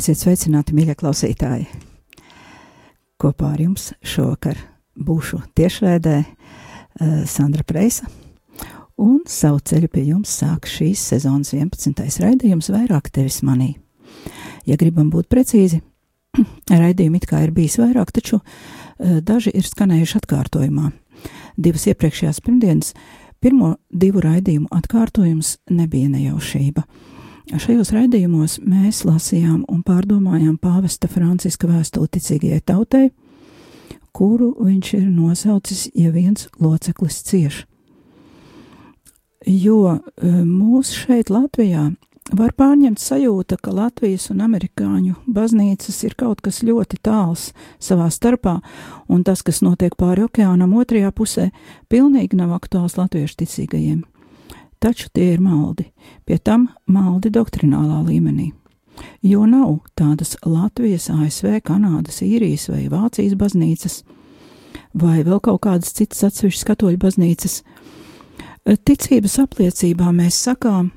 Esiet sveicināti, mīļie klausītāji! Kopā ar jums šovakar būšu tiešraidē uh, Sandra Preisa, un savu ceļu pie jums sāk šīs sezonas 11. raidījums vairāk tevis manī. Ja gribam būt precīzi, raidījumi it kā ir bijis vairāk, taču uh, daži ir skanējuši atkārtojumā. Divas iepriekšējās pirmdienas, pirmo divu raidījumu atkārtojums nebija nejaušība. Šajos raidījumos mēs lasījām un pārdomājām pāvesta Franciska vēstuli ticīgajai tautai, kuru viņš ir nosaucis, ja viens loceklis cieš. Jo e, mūs šeit Latvijā var pārņemt sajūta, ka Latvijas un amerikāņu baznīcas ir kaut kas ļoti tāls savā starpā, un tas, kas notiek pāri okeānam otrajā pusē, pilnīgi nav aktuāls latviešu ticīgajiem taču tie ir maldi, pie tam maldi doktrinālā līmenī. Jo nav tādas Latvijas, ASV, Kanādas, Īrijas vai Vācijas baznīcas, vai vēl kaut kādas citas atsevišķas katoļu baznīcas. Ticības apliecībā mēs sakām,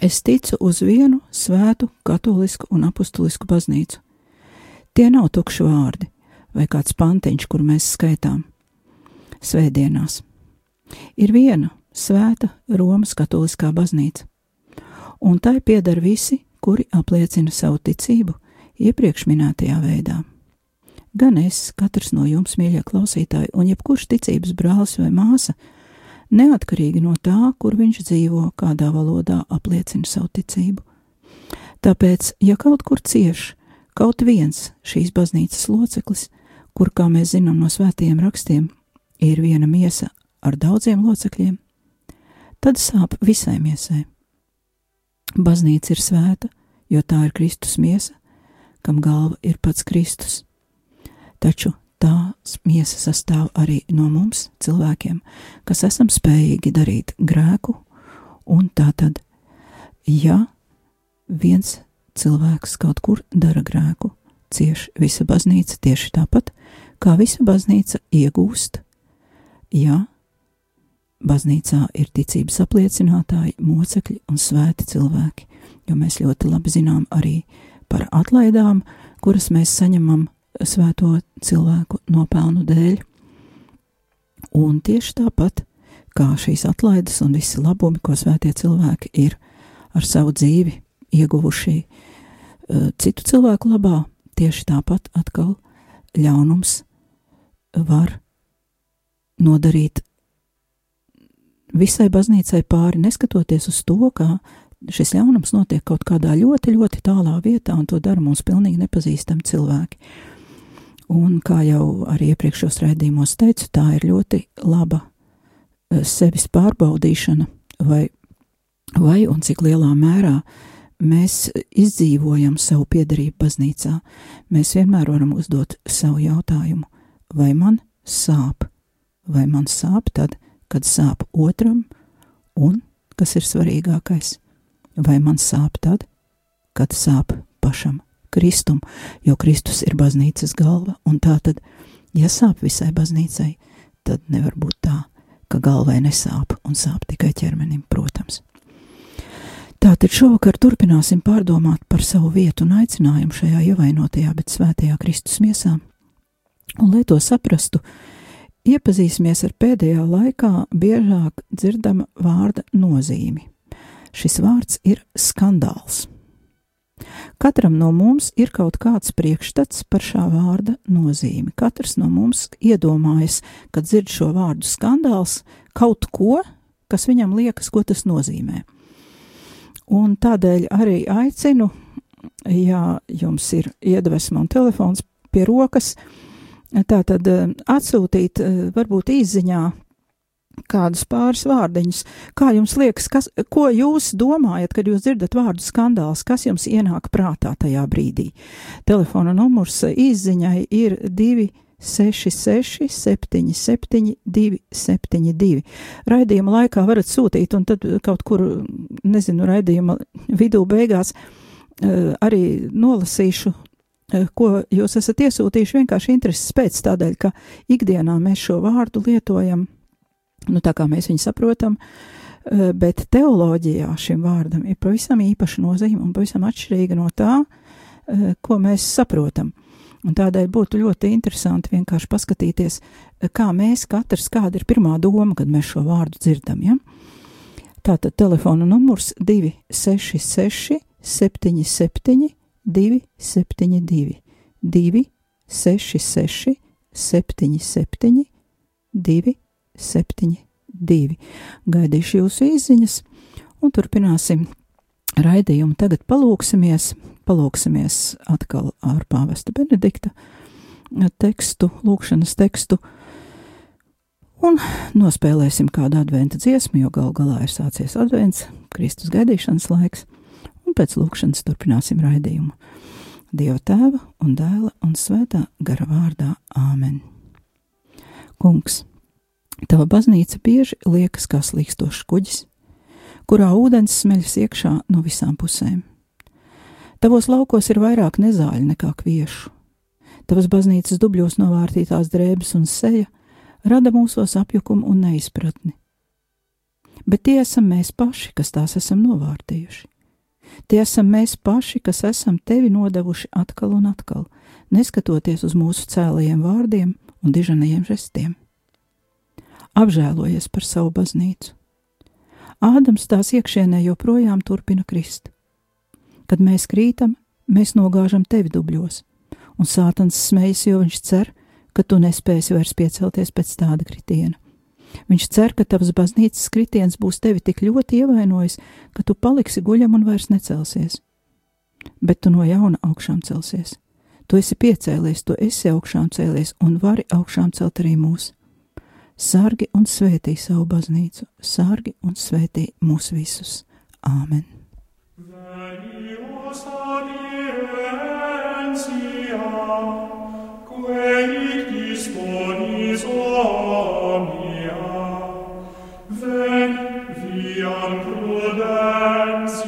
es ticu uz vienu svētu, katolisku un apustulisku baznīcu. Tie nav tukši vārdi vai kāds pantiņš, kur mēs skaitām svētdienās. Ir viena Svēta Romas katoliskā baznīca, un tai pieder visi, kuri apliecina savu ticību iepriekš minētajā veidā. Gan es, katrs no jums, mīļie klausītāji, un jebkurš ticības brālis vai māsa, neatkarīgi no tā, kur viņš dzīvo, kādā valodā apliecina savu ticību. Tāpēc, ja kaut kur cieš kaut viens šīs baznīcas loceklis, kur, kā mēs zinām no svētajiem rakstiem, ir viena miesa ar daudziem locekļiem, tad sāp visai miesai. Baznīca ir svēta, jo tā ir Kristus miesa, kam galva ir pats Kristus. Taču tās miesa sastāv arī no mums, cilvēkiem, kas esam spējīgi darīt grēku, un tā tad, ja viens cilvēks kaut kur dara grēku, cieš visa baznīca tieši tāpat, kā visa baznīca iegūst, ja Baznīcā ir ticības apliecinātāji, mocekļi un svēti cilvēki, jo mēs ļoti labi zinām arī par atlaidām, kuras mēs saņemam svēto cilvēku nopelnu dēļ. Un tieši tāpat kā šīs atlaides un visi labumi, ko svētie cilvēki ir ar savu dzīvi ieguvuši uh, citu cilvēku labā, tieši tāpat atkal ļaunums var nodarīt visai baznīcai pāri, neskatoties uz to, ka šis ļaunums notiek kaut kādā ļoti, ļoti tālā vietā, un to dara mums pilnīgi nepazīstami cilvēki. Un kā jau arī iepriekšējos raidījumos teicu, tā ir ļoti laba eh, sevis pārbaudīšana, vai, vai un cik lielā mērā mēs izdzīvojam savu piedarību baznīcā. Mēs vienmēr varam uzdot savu jautājumu, vai man sāp, vai man sāp tad, kad sāp otram, un, kas ir svarīgākais, vai man sāp tad, kad sāp pašam Kristum, jo Kristus ir baznīcas galva, un tā tad, ja sāp visai baznīcai, tad nevar būt tā, ka galvai nesāp un sāp tikai ķermenim, protams. Tātad šovakar turpināsim pārdomāt par savu vietu un aicinājumu šajā ievainotajā, bet svētajā Kristus miesā. Un, lai to saprastu, Iepazīsimies ar pēdējā laikā biežāk dzirdama vārda nozīmi. Šis vārds ir skandāls. Katram no mums ir kaut kāds priekšstats par šā vārda nozīmi. Katrs no mums iedomājas, kad dzird šo vārdu skandāls, kaut ko, kas viņam liekas, ko tas nozīmē. Un tādēļ arī aicinu, ja jums ir iedvesma un telefons pie rokas, uh, Tā tad eh, atsūtīt, eh, varbūt īsiņā kādus pāris vārdiņus. Kā jums liekas, kas, ko jūs domājat, kad jūs dzirdat vārdu skandāls, kas jums ienāk prātā tajā brīdī? Telefona numurs izziņai ir 266 77 272. Raidījuma laikā varat sūtīt, un tad kaut kur, nezinu, raidījuma vidū beigās uh, arī nolasīšu ko jūs esat iesūtījuši vienkārši intereses pēc tādēļ, ka ikdienā mēs šo vārdu lietojam nu, tā kā mēs viņu saprotam, eh, bet teoloģijā šim vārdam ir pavisam īpaša nozīme un pavisam atšķirīga no tā, eh, ko mēs saprotam. Un tādēļ būtu ļoti interesanti vienkārši paskatīties, eh, kā mēs katrs, kāda ir pirmā doma, kad mēs šo vārdu dzirdam. Ja? Tātad telefona numurs 266 77 272 266 77 2 72. Gaidīšu jūsu izziņas un turpināsim raidījumu. Tagad palūksimies, palūksimies atkal ar pāvesta Benedikta tekstu, lūkšanas tekstu, un nospēlēsim kādu adventa dziesmu, jo gal galā ir sācies advents, Kristus gaidīšanas laiks, un pēc lūkšanas turpināsim raidījumu. Dieva tēva un dēla un svētā gara vārdā Āmen. Kungs! Tava baznīca bieži liekas kā slīkstošs kuģis, kurā ūdens smeļas iekšā no visām pusēm. Tavos laukos ir vairāk nezāļu nekā kviešu. Tavas baznīcas dubļos novārtītās drēbes un seja rada mūsos apjukumu un neizpratni. Bet tie esam mēs paši, kas tās esam novārtījuši. Tie esam mēs paši, kas esam tevi nodevuši atkal un atkal, neskatoties uz mūsu cēlajiem vārdiem un dižanajiem žestiem apžēlojies par savu baznīcu. Ādams tās iekšienē joprojām turpina krist. Kad mēs krītam, mēs nogāžam tevi dubļos, un sātans smejas, jo viņš cer, ka tu nespēsi vairs piecelties pēc tāda kritiena. Viņš cer, ka tavs baznīcas kritiens būs tevi tik ļoti ievainojis, ka tu paliksi guļam un vairs necelsies. Bet tu no jauna augšām celsies. Tu esi piecēlies, tu esi augšām cēlies un vari augšām celt arī mūs. Sārgi un svētī savu baznīcu, sārgi un svētī mūs visus. Āmen! Quae ic disponis lands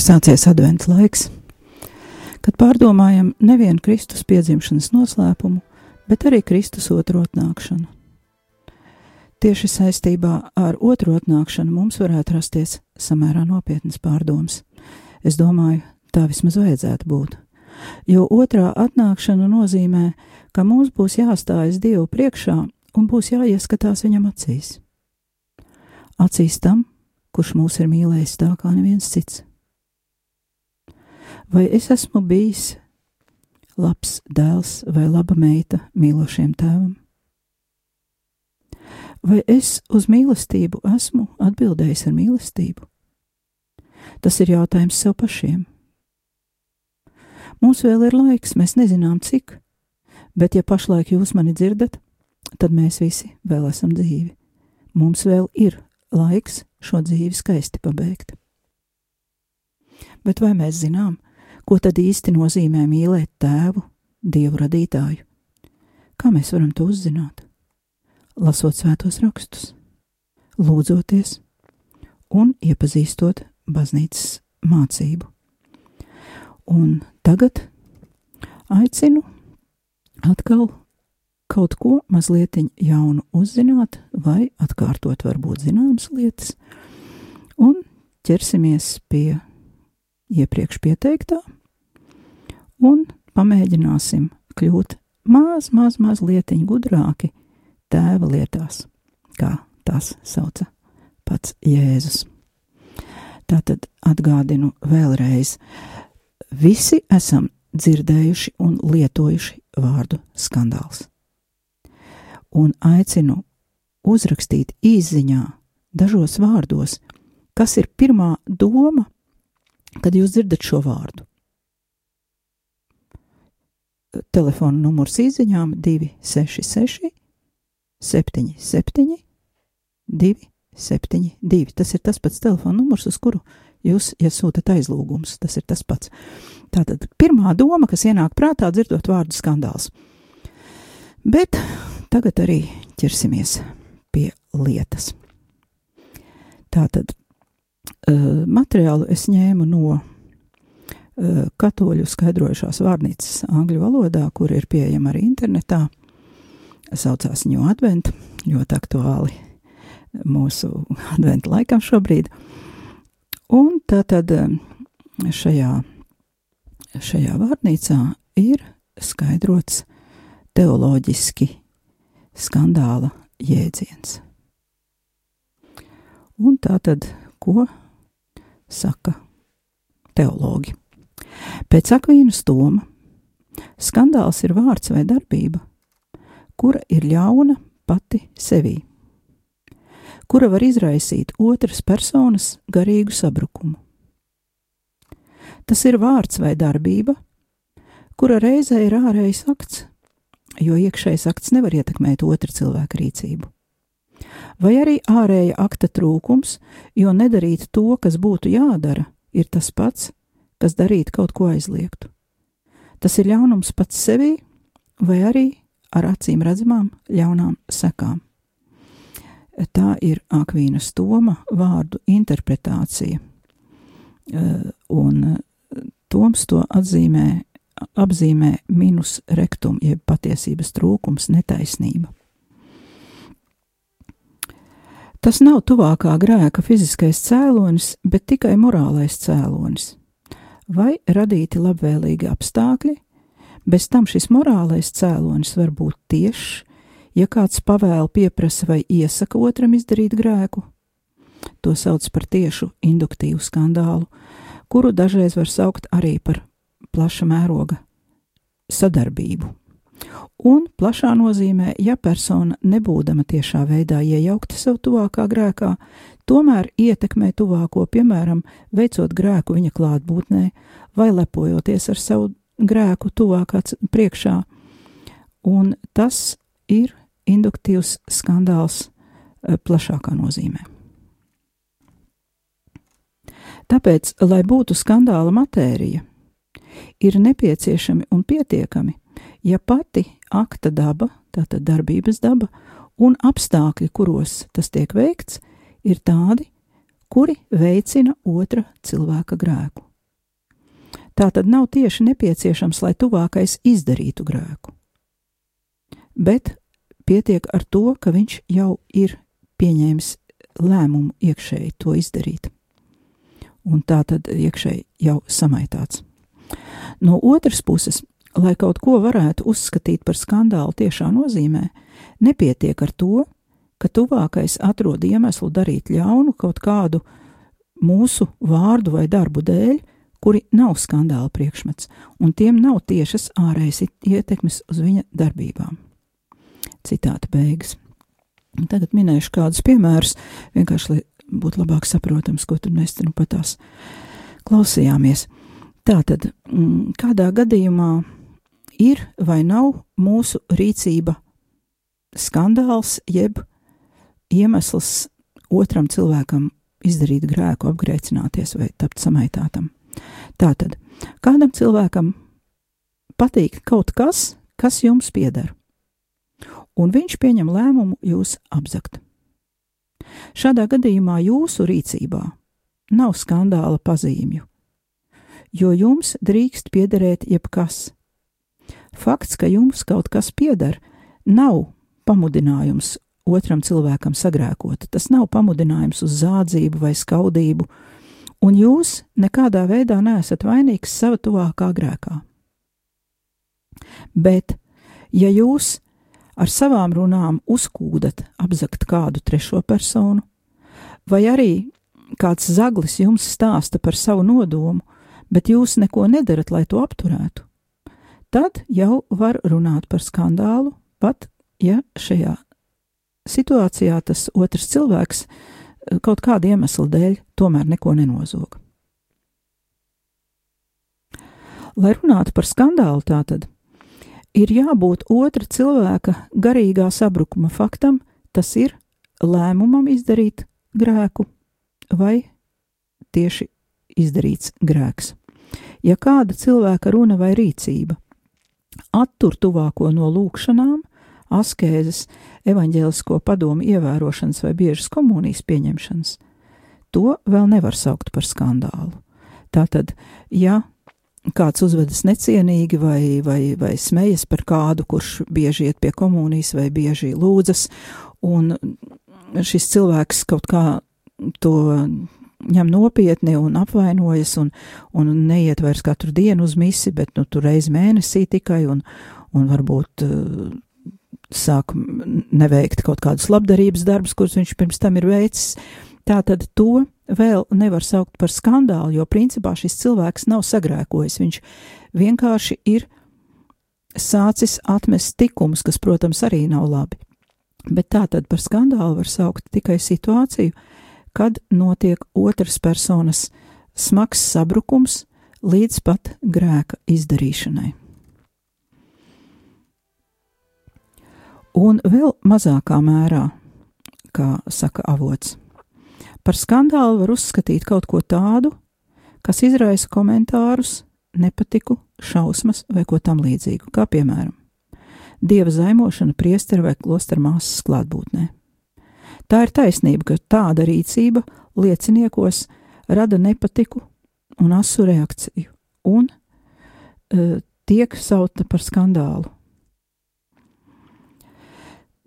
ir sācies advents laiks, kad pārdomājam nevienu Kristus piedzimšanas noslēpumu, bet arī Kristus otru atnākšanu. Tieši saistībā ar otru atnākšanu mums varētu rasties samērā nopietnas pārdomas. Es domāju, tā vismaz vajadzētu būt. Jo otrā atnākšana nozīmē, ka mums būs jāstājas Dievu priekšā un būs jāieskatās viņam acīs. Acīs tam, kurš mūs ir mīlējis tā kā neviens cits. Vai es esmu bijis labs dēls vai laba meita mīlošiem tēvam? Vai es uz mīlestību esmu atbildējis ar mīlestību? Tas ir jautājums sev pašiem. Mums vēl ir laiks, mēs nezinām cik, bet ja pašlaik jūs mani dzirdat, tad mēs visi vēl esam dzīvi. Mums vēl ir laiks šo dzīvi skaisti pabeigt. Bet vai mēs zinām, Ko tad īsti nozīmē mīlēt tēvu, dievu radītāju? Kā mēs varam to uzzināt? Lasot svētos rakstus, lūdzoties un iepazīstot baznīcas mācību. Un tagad aicinu atkal kaut ko mazliet jaunu uzzināt, vai atkārtot varbūt zināmas lietas, un ķersimies pie iepriekš pieteiktā, un pamēģināsim kļūt maz, maz, maz lietiņu gudrāki tēva lietās, kā tas sauca pats Jēzus. Tātad atgādinu vēlreiz, visi esam dzirdējuši un lietojuši vārdu skandāls. Un aicinu uzrakstīt īziņā dažos vārdos, kas ir pirmā doma, kad jūs dzirdat šo vārdu. Telefona numurs izziņām 266, 77, 272. Tas ir tas pats telefona numurs, uz kuru jūs iesūtat aizlūgumus. Tas ir tas pats. Tātad pirmā doma, kas ienāk prātā, dzirdot vārdu skandāls. Bet tagad arī ķersimies pie lietas. Tātad materiālu es ņēmu no katoļu skaidrojušās vārnīcas angļu valodā, kur ir pieejama arī internetā. Saucās New Advent, ļoti aktuāli mūsu adventa laikam šobrīd. Un tātad šajā, šajā vārnīcā ir skaidrots teoloģiski skandāla jēdziens. Un tā tad, ko saka teologi. Pēc Akvīnas doma skandāls ir vārds vai darbība, kura ir ļauna pati sevī, kura var izraisīt otras personas garīgu sabrukumu. Tas ir vārds vai darbība, kura reizē ir ārējais akts, jo iekšējais akts nevar ietekmēt otra cilvēka rīcību vai arī ārēja akta trūkums, jo nedarīt to, kas būtu jādara, ir tas pats, kas darīt kaut ko aizliegtu. Tas ir ļaunums pats sevī, vai arī ar acīm redzamām ļaunām sekām. Tā ir Akvīnas Toma vārdu interpretācija, eh, un Toms to atzīmē, apzīmē minus rektum, jeb patiesības trūkums, netaisnība. Tas nav tuvākā grēka fiziskais cēlonis, bet tikai morālais cēlonis. Vai radīti labvēlīgi apstākļi, bez tam šis morālais cēlonis var būt tiešs, ja kāds pavēlu pieprasa vai iesaka otram izdarīt grēku. To sauc par tiešu induktīvu skandālu, kuru dažreiz var saukt arī par plaša mēroga sadarbību. Un plašā nozīmē, ja persona nebūdama tiešā veidā iejaukta sev tuvākā grēkā, tomēr ietekmē tuvāko, piemēram, veicot grēku viņa klātbūtnē vai lepojoties ar savu grēku tuvākā priekšā. Un tas ir induktīvs skandāls eh, plašākā nozīmē. Tāpēc, lai būtu skandāla matērija, ir nepieciešami un pietiekami, ja pati akta daba, tātad darbības daba, un apstākļi, kuros tas tiek veikts, ir tādi, kuri veicina otra cilvēka grēku. Tā tad nav tieši nepieciešams, lai tuvākais izdarītu grēku, bet pietiek ar to, ka viņš jau ir pieņēmis lēmumu iekšēji to izdarīt. Un tā tad iekšēji jau samaitāts. No otras puses, lai kaut ko varētu uzskatīt par skandālu tiešā nozīmē, nepietiek ar to, ka tuvākais atrod iemeslu darīt ļaunu kaut kādu mūsu vārdu vai darbu dēļ, kuri nav skandāla priekšmets, un tiem nav tiešas ārējas ietekmes uz viņa darbībām. Citāta beigas. Tagad minēšu kādus piemērus, vienkārši lai būtu labāk saprotams, ko tur mēs nu patās klausījāmies. Tātad, mm, kādā gadījumā ir vai nav mūsu rīcība skandāls, jeb iemesls otram cilvēkam izdarīt grēku, apgrēcināties vai tapt samaitātam. Tātad, kādam cilvēkam patīk kaut kas, kas jums pieder un viņš pieņem lēmumu jūs apzakt. Šādā gadījumā jūsu rīcībā nav skandāla pazīmju, jo jums drīkst piederēt jebkas. Fakts, ka jums kaut kas pieder, nav pamudinājums otram cilvēkam sagrēkot, tas nav pamudinājums uz zādzību vai skaudību, un jūs nekādā veidā neesat vainīgs sava tuvākā grēkā. Bet, ja jūs ar savām runām uzkūdat apzakt kādu trešo personu, vai arī kāds zaglis jums stāsta par savu nodomu, bet jūs neko nedarat, lai to apturētu, tad jau var runāt par skandālu, pat ja šajā situācijā tas otrs cilvēks eh, kaut kāda iemesla dēļ tomēr neko nenozog. Lai runātu par skandālu, tātad ir jābūt otra cilvēka garīgā sabrukuma faktam, tas ir lēmumam izdarīt grēku vai tieši izdarīts grēks. Ja kāda cilvēka runa vai rīcība attur tuvāko no lūkšanām, askēzes, evaņģēlisko padomu ievērošanas vai biežas komunijas pieņemšanas, to vēl nevar saukt par skandālu. Tātad, ja kāds uzvedas necienīgi vai, vai, vai smejas par kādu, kurš bieži iet pie komunijas vai bieži lūdzas, un šis cilvēks kaut kā to ņem nopietni un apvainojas un, un neiet vairs katru dienu uz misi, bet nu, tur reiz mēnesī tikai un, un varbūt uh, sāk neveikt kaut kādus labdarības darbus, kurus viņš pirms tam ir veicis. Tātad to vēl nevar saukt par skandālu, jo principā šis cilvēks nav sagrēkojis. Viņš vienkārši ir sācis atmest tikumus, kas, protams, arī nav labi. Bet tā tad par skandālu var saukt tikai situāciju, kad notiek otras personas smags sabrukums līdz pat grēka izdarīšanai. Un vēl mazākā mērā, kā saka avots, Par skandālu var uzskatīt kaut ko tādu, kas izraisa komentārus, nepatiku, šausmas vai ko tam līdzīgu, kā piemēram dieva zaimošana priestera vai klostera māsas klātbūtnē. Tā ir taisnība, ka tāda rīcība lieciniekos rada nepatiku un asu reakciju, un uh, tiek saukta par skandālu.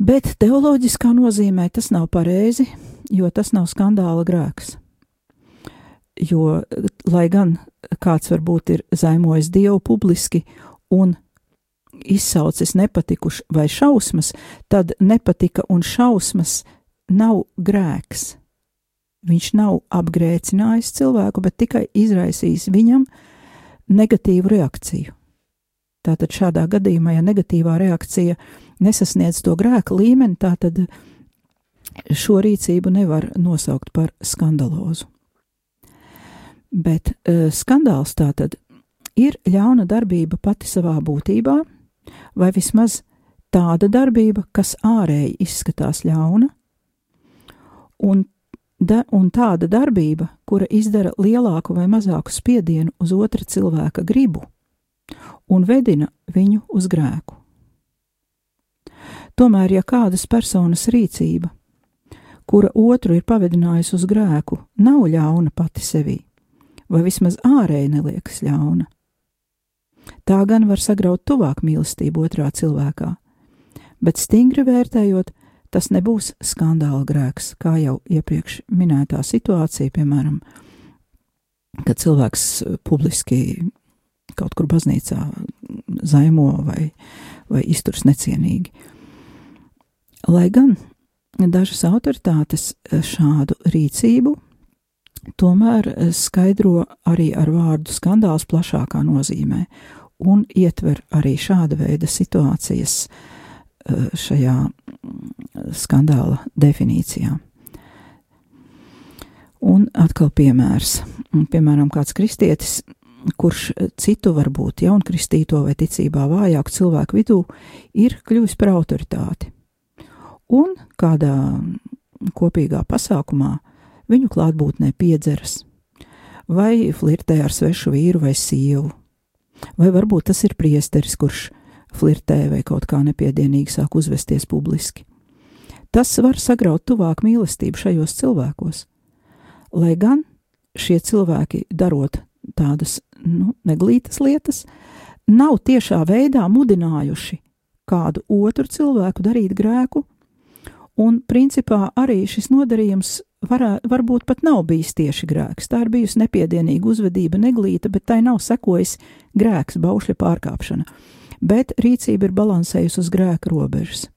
Bet teoloģiskā nozīmē tas nav pareizi, jo tas nav skandāla grēks. Jo, lai gan kāds varbūt ir zaimojis Dievu publiski un izsaucis nepatikuši vai šausmas, tad nepatika un šausmas nav grēks. Viņš nav apgrēcinājis cilvēku, bet tikai izraisījis viņam negatīvu reakciju. Tātad šādā gadījumā, ja negatīvā reakcija nesasniedz to grēka līmeni, tātad šo rīcību nevar nosaukt par skandalozu. Bet uh, skandāls tātad ir ļauna darbība pati savā būtībā, vai vismaz tāda darbība, kas ārēji izskatās ļauna, un, da, un tāda darbība, kura izdara lielāku vai mazāku spiedienu uz otra cilvēka gribu un vedina viņu uz grēku. Tomēr, ja kādas personas rīcība, kura otru ir pavedinājusi uz grēku, nav ļauna pati sevī, vai vismaz ārēji neliekas ļauna, tā gan var sagraut tuvāk mīlestību otrā cilvēkā, bet stingri vērtējot, tas nebūs skandāla grēks, kā jau iepriekš minētā situācija, piemēram, kad cilvēks publiski kaut kur baznīcā zaimo vai, vai izturs necienīgi. Lai gan dažas autoritātes šādu rīcību tomēr skaidro arī ar vārdu skandāls plašākā nozīmē un ietver arī šāda veida situācijas eh, šajā skandāla definīcijā. Un atkal piemērs. Piemēram, kāds kristietis kurš citu varbūt jaunkristīto vai ticībā vājāku cilvēku vidū ir kļuvis par autoritāti. Un kādā kopīgā pasākumā viņu klātbūtnē piedzeras, vai flirtē ar svešu vīru vai sievu, vai varbūt tas ir priesteris, kurš flirtē vai kaut kā nepiedienīgi sāk uzvesties publiski. Tas var sagraut tuvāk mīlestību šajos cilvēkos, lai gan šie cilvēki darot tādas nu, neglītas lietas, nav tiešā veidā mudinājuši kādu otru cilvēku darīt grēku, un principā arī šis nodarījums varā, varbūt pat nav bijis tieši grēks. Tā ir bijusi nepiedienīga uzvedība, neglīta, bet tai nav sekojis grēks, baušļa pārkāpšana. Bet rīcība ir balansējusi uz grēka robežas.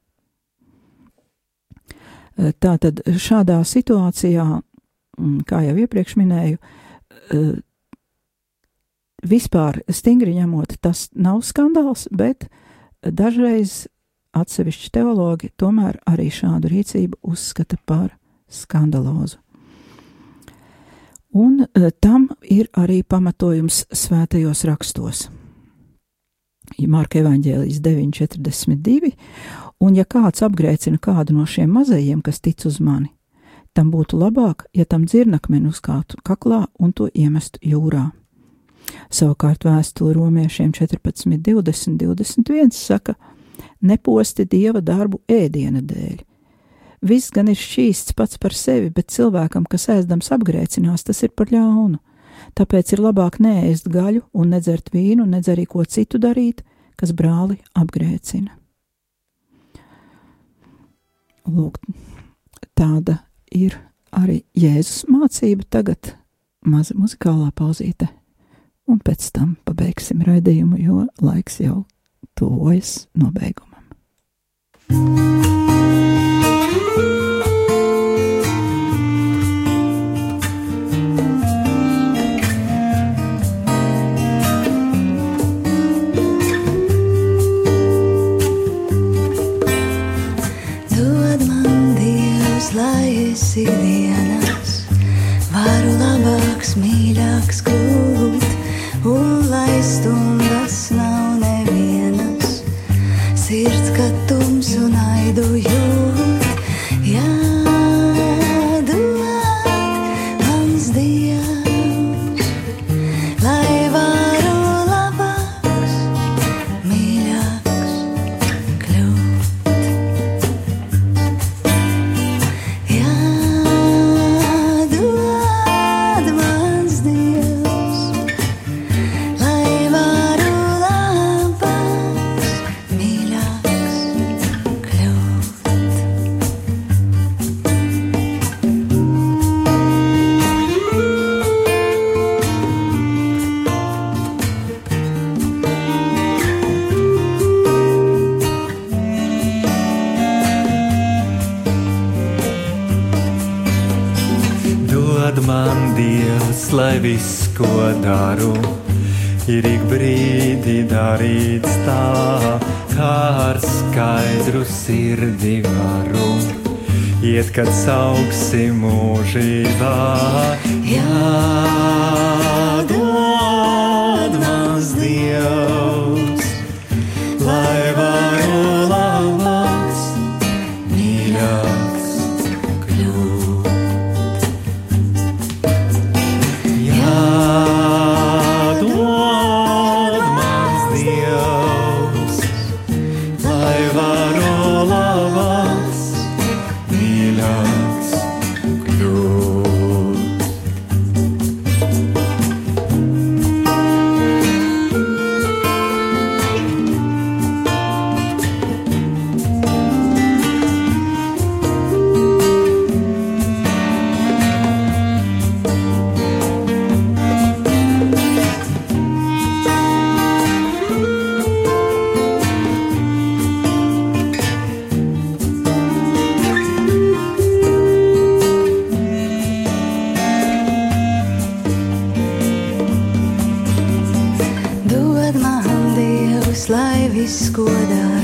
Tātad šādā situācijā, mm, kā jau iepriekš minēju, vispār stingri ņemot, tas nav skandāls, bet dažreiz atsevišķi teologi tomēr arī šādu rīcību uzskata par skandalozu. Un e, tam ir arī pamatojums svētajos rakstos. Marka evaņģēlijas 9,42, un ja kāds apgrēcina kādu no šiem mazajiem, kas tic uz mani, tam būtu labāk, ja tam dzirnakmeni uzkātu kaklā un to iemestu jūrā. Savukārt vēstule romiešiem 14, 20, 21 saka: Neposti dieva darbu ēdiena dēļ. Viss gan ir šķīsts pats par sevi, bet cilvēkam, kas ēdams apgrēcinās, tas ir par ļaunu. Tāpēc ir labāk neēst gaļu un nedzert vīnu, nedz arī ko citu darīt, kas brāli apgrēcina. Lūk, tāda ir arī Jēzus mācība. Tagad maza muzikālā pauzīte un pēc tam pabeigsim raidījumu, jo laiks jau tuvojas nobeigumam. Dod lai esi lai viss, ko daru, ir ik brīdi darīts tā, kā ar skaidru sirdi varu. Iet, kad sauksim mūžībā, jādod lai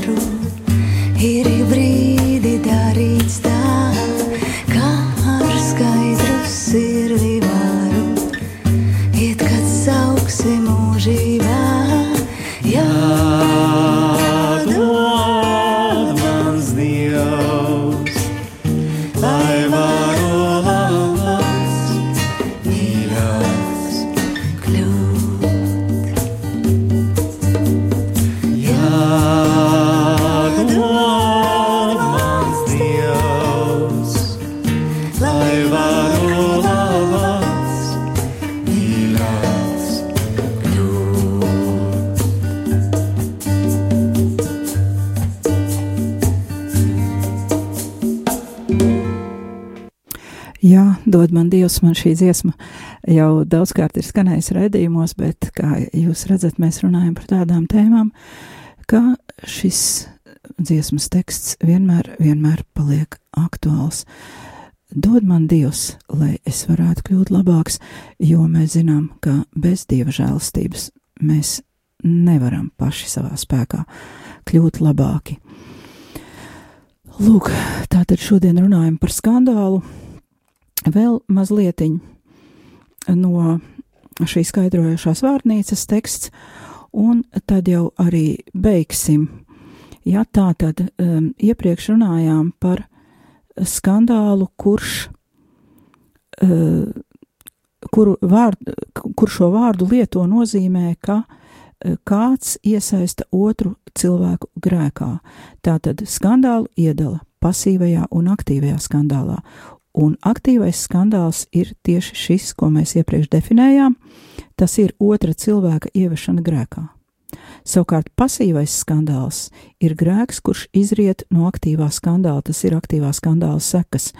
šī dziesma jau daudzkārt ir skanējusi raidījumos, bet, kā jūs redzat, mēs runājam par tādām tēmām, ka šis dziesmas teksts vienmēr, vienmēr paliek aktuāls. Dod man Dievs, lai es varētu kļūt labāks, jo mēs zinām, ka bez Dieva žēlastības mēs nevaram paši savā spēkā kļūt labāki. Lūk, tātad šodien runājam par skandālu, vēl mazliet no šīs skaidrojošās vārnīcas teksts, un tad jau arī beigsim. Ja tā tad um, iepriekš runājām par skandālu, kurš, uh, kuru vārdu, kur šo vārdu lieto nozīmē, ka uh, kāds iesaista otru cilvēku grēkā. Tātad skandālu iedala pasīvajā un aktīvajā skandālā. Un aktīvais skandāls ir tieši šis, ko mēs iepriekš definējām. Tas ir otra cilvēka ievešana grēkā. Savukārt pasīvais skandāls ir grēks, kurš izriet no aktīvā skandāla, tas ir aktīvā skandāla sekas,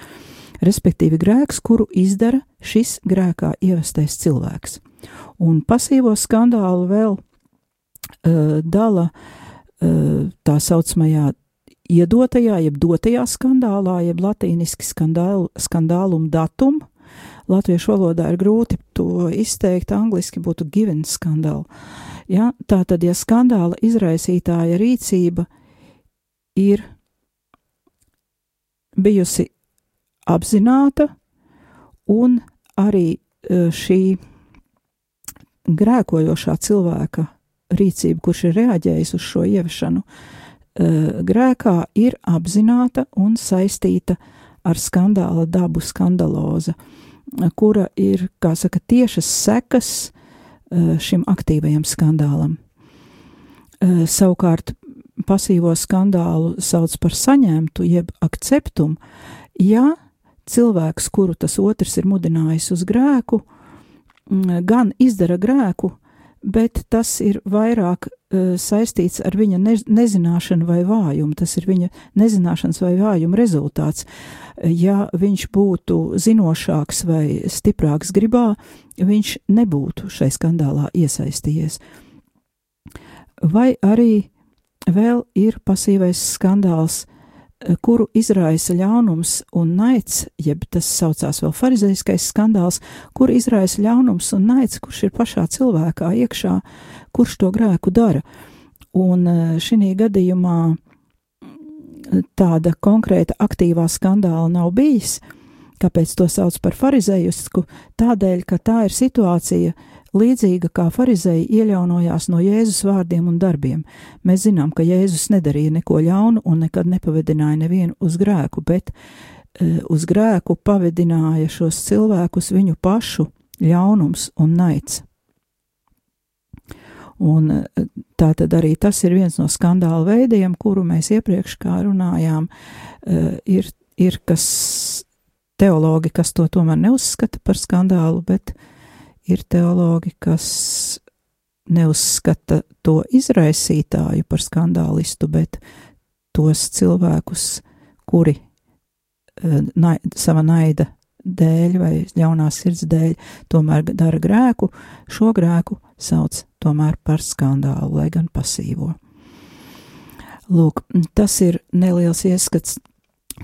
respektīvi grēks, kuru izdara šis grēkā ievestais cilvēks. Un pasīvo skandālu vēl uh, dala uh, tā saucamajā iedotajā, jeb dotajā skandālā, jeb latīniski skandālu, skandālum datum. Latviešu valodā ir grūti to izteikt, angliski būtu given skandālu. Ja, tā tad, ja skandāla izraisītāja rīcība ir bijusi apzināta un arī e, šī grēkojošā cilvēka rīcība, kurš ir reaģējis uz šo ieviešanu, e, grēkā ir apzināta un saistīta ar skandāla dabu skandaloza, kura ir, kā saka, tiešas sekas šim aktīvajam skandālam. Savukārt pasīvo skandālu sauc par saņemtu, jeb akceptumu, ja cilvēks, kuru tas otrs ir mudinājis uz grēku, gan izdara grēku, bet tas ir vairāk uh, saistīts ar viņa ne, nezināšanu vai vājumu. Tas ir viņa nezināšanas vai vājuma rezultāts. Ja viņš būtu zinošāks vai stiprāks gribā, viņš nebūtu šai skandālā iesaistījies. Vai arī vēl ir pasīvais skandāls, kuru izraisa ļaunums un naids, jeb tas saucās vēl farizeiskais skandāls, kur izraisa ļaunums un naids, kurš ir pašā cilvēkā iekšā, kurš to grēku dara. Un šī gadījumā tāda konkrēta aktīvā skandāla nav bijis. Kāpēc to sauc par farizējusku? Tādēļ, ka tā ir situācija, līdzīga kā farizēji iejaunojās no Jēzus vārdiem un darbiem. Mēs zinām, ka Jēzus nedarīja neko ļaunu un nekad nepavedināja nevienu uz grēku, bet e, uz grēku pavedināja šos cilvēkus viņu pašu ļaunums un naids. Un e, tā tad arī tas ir viens no skandāla veidiem, kuru mēs iepriekš kā runājām, e, ir, ir kas teologi, kas to tomēr neuzskata par skandālu, bet ir teologi, kas neuzskata to izraisītāju par skandālistu, bet tos cilvēkus, kuri uh, na, sava naida dēļ vai ļaunās sirds dēļ tomēr dara grēku, šo grēku sauc tomēr par skandālu, lai gan pasīvo. Lūk, tas ir neliels ieskats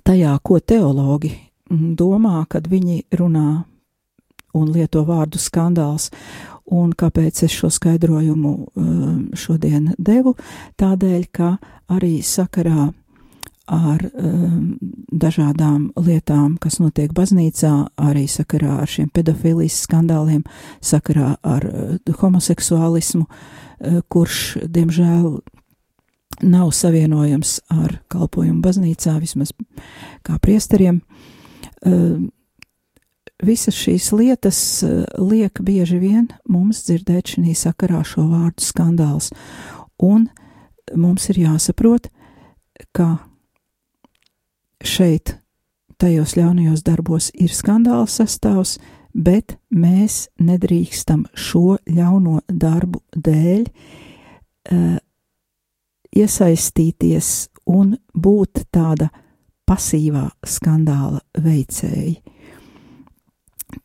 tajā, ko teologi domā, kad viņi runā un lieto vārdu skandāls. Un kāpēc es šo skaidrojumu um, šodien devu? Tādēļ, ka arī sakarā ar um, dažādām lietām, kas notiek baznīcā, arī sakarā ar šiem pedofilijas skandāliem, sakarā ar uh, homoseksuālismu, uh, kurš, diemžēl, nav savienojams ar kalpojumu baznīcā, vismaz kā priesteriem. Uh, visas šīs lietas eh, liek bieži vien mums dzirdēt šī sakarā šo vārdu skandāls, un mums ir jāsaprot, ka šeit, tajos ļaunajos darbos, ir skandāla sastāvs, bet mēs nedrīkstam šo ļauno darbu dēļ uh, iesaistīties un būt tāda pasīvā skandāla veicēji.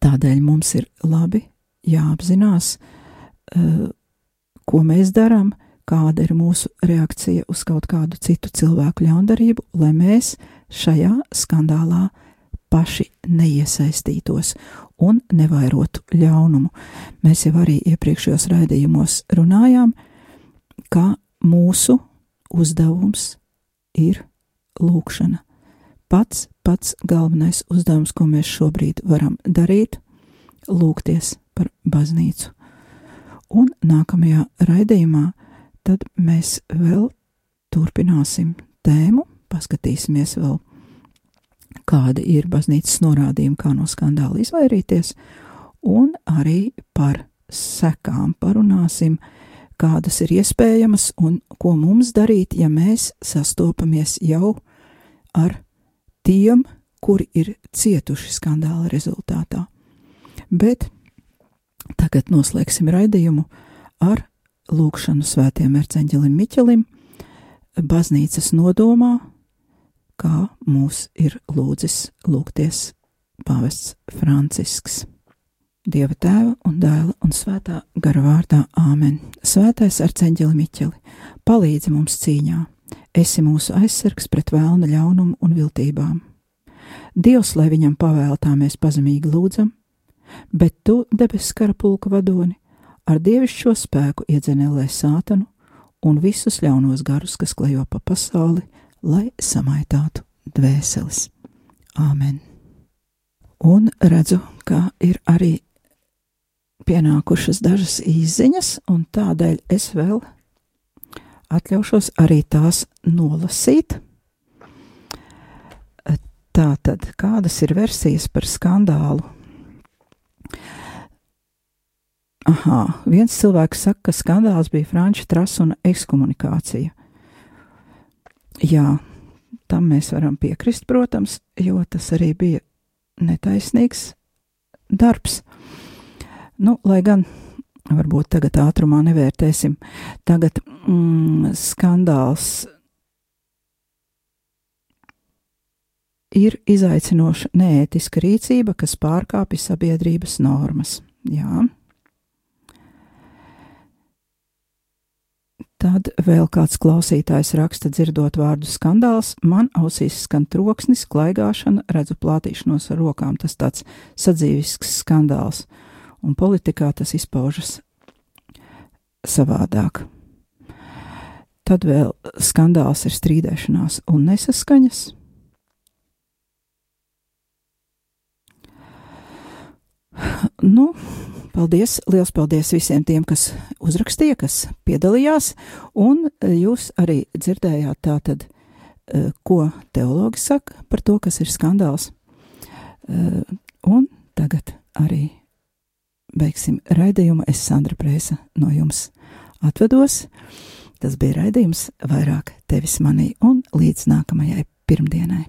Tādēļ mums ir labi jāapzinās, uh, ko mēs darām, kāda ir mūsu reakcija uz kaut kādu citu cilvēku ļaundarību, lai mēs šajā skandālā paši neiesaistītos un nevairotu ļaunumu. Mēs jau arī iepriekšējos raidījumos runājām, ka mūsu uzdevums ir lūkšana pats, pats galvenais uzdevums, ko mēs šobrīd varam darīt, lūgties par baznīcu. Un nākamajā raidījumā tad mēs vēl turpināsim tēmu, paskatīsimies vēl, kādi ir baznīcas norādījumi, kā no skandāla izvairīties, un arī par sekām parunāsim, kādas ir iespējamas un ko mums darīt, ja mēs sastopamies jau ar tiem, kuri ir cietuši skandāla rezultātā. Bet tagad noslēgsim raidījumu ar lūkšanu svētiem erceņģelim Miķelim, baznīcas nodomā, kā mūs ir lūdzis lūgties pāvests Francisks. Dieva tēva un dēla un svētā gara vārdā Āmen. Svētais arcēnģeli Miķeli, palīdzi mums cīņā! Esi mūsu aizsargs pret vēlna ļaunumu un viltībām. Dievs, lai viņam pavēltā mēs pazemīgi lūdzam, bet tu, debesu kara pulka vadoni, ar dievišķo spēku iedzenēlē sātanu un visus ļaunos garus, kas klejo pa pasauli, lai samaitātu dvēseles. Āmen! Un redzu, ka ir arī pienākušas dažas izziņas, un tādēļ es vēl atļaušos arī tās nolasīt. Tā tad, kādas ir versijas par skandālu? Aha, viens cilvēks saka, ka skandāls bija Franča trasuna ekskomunikācija. Jā, tam mēs varam piekrist, protams, jo tas arī bija netaisnīgs darbs. Nu, lai gan varbūt tagad ātrumā nevērtēsim. Tagad mm, skandāls ir izaicinoša neētiska rīcība, kas pārkāpja sabiedrības normas. Jā. Tad vēl kāds klausītājs raksta, dzirdot vārdu skandāls, man ausīs skan troksnis, klaigāšana, redzu plātīšanos ar rokām. Tas tāds sadzīvisks skandāls, un politikā tas izpaužas savādāk. Tad vēl skandāls ir strīdēšanās un nesaskaņas. Nu, paldies, liels paldies visiem tiem, kas uzrakstīja, kas piedalījās, un jūs arī dzirdējāt tātad, eh, ko teologi saka par to, kas ir skandāls. Eh, un tagad arī beigsim raidījumu. Es, Sandra Prēsa, no jums atvedos. Tas bija raidījums vairāk tevis manī un līdz nākamajai pirmdienai.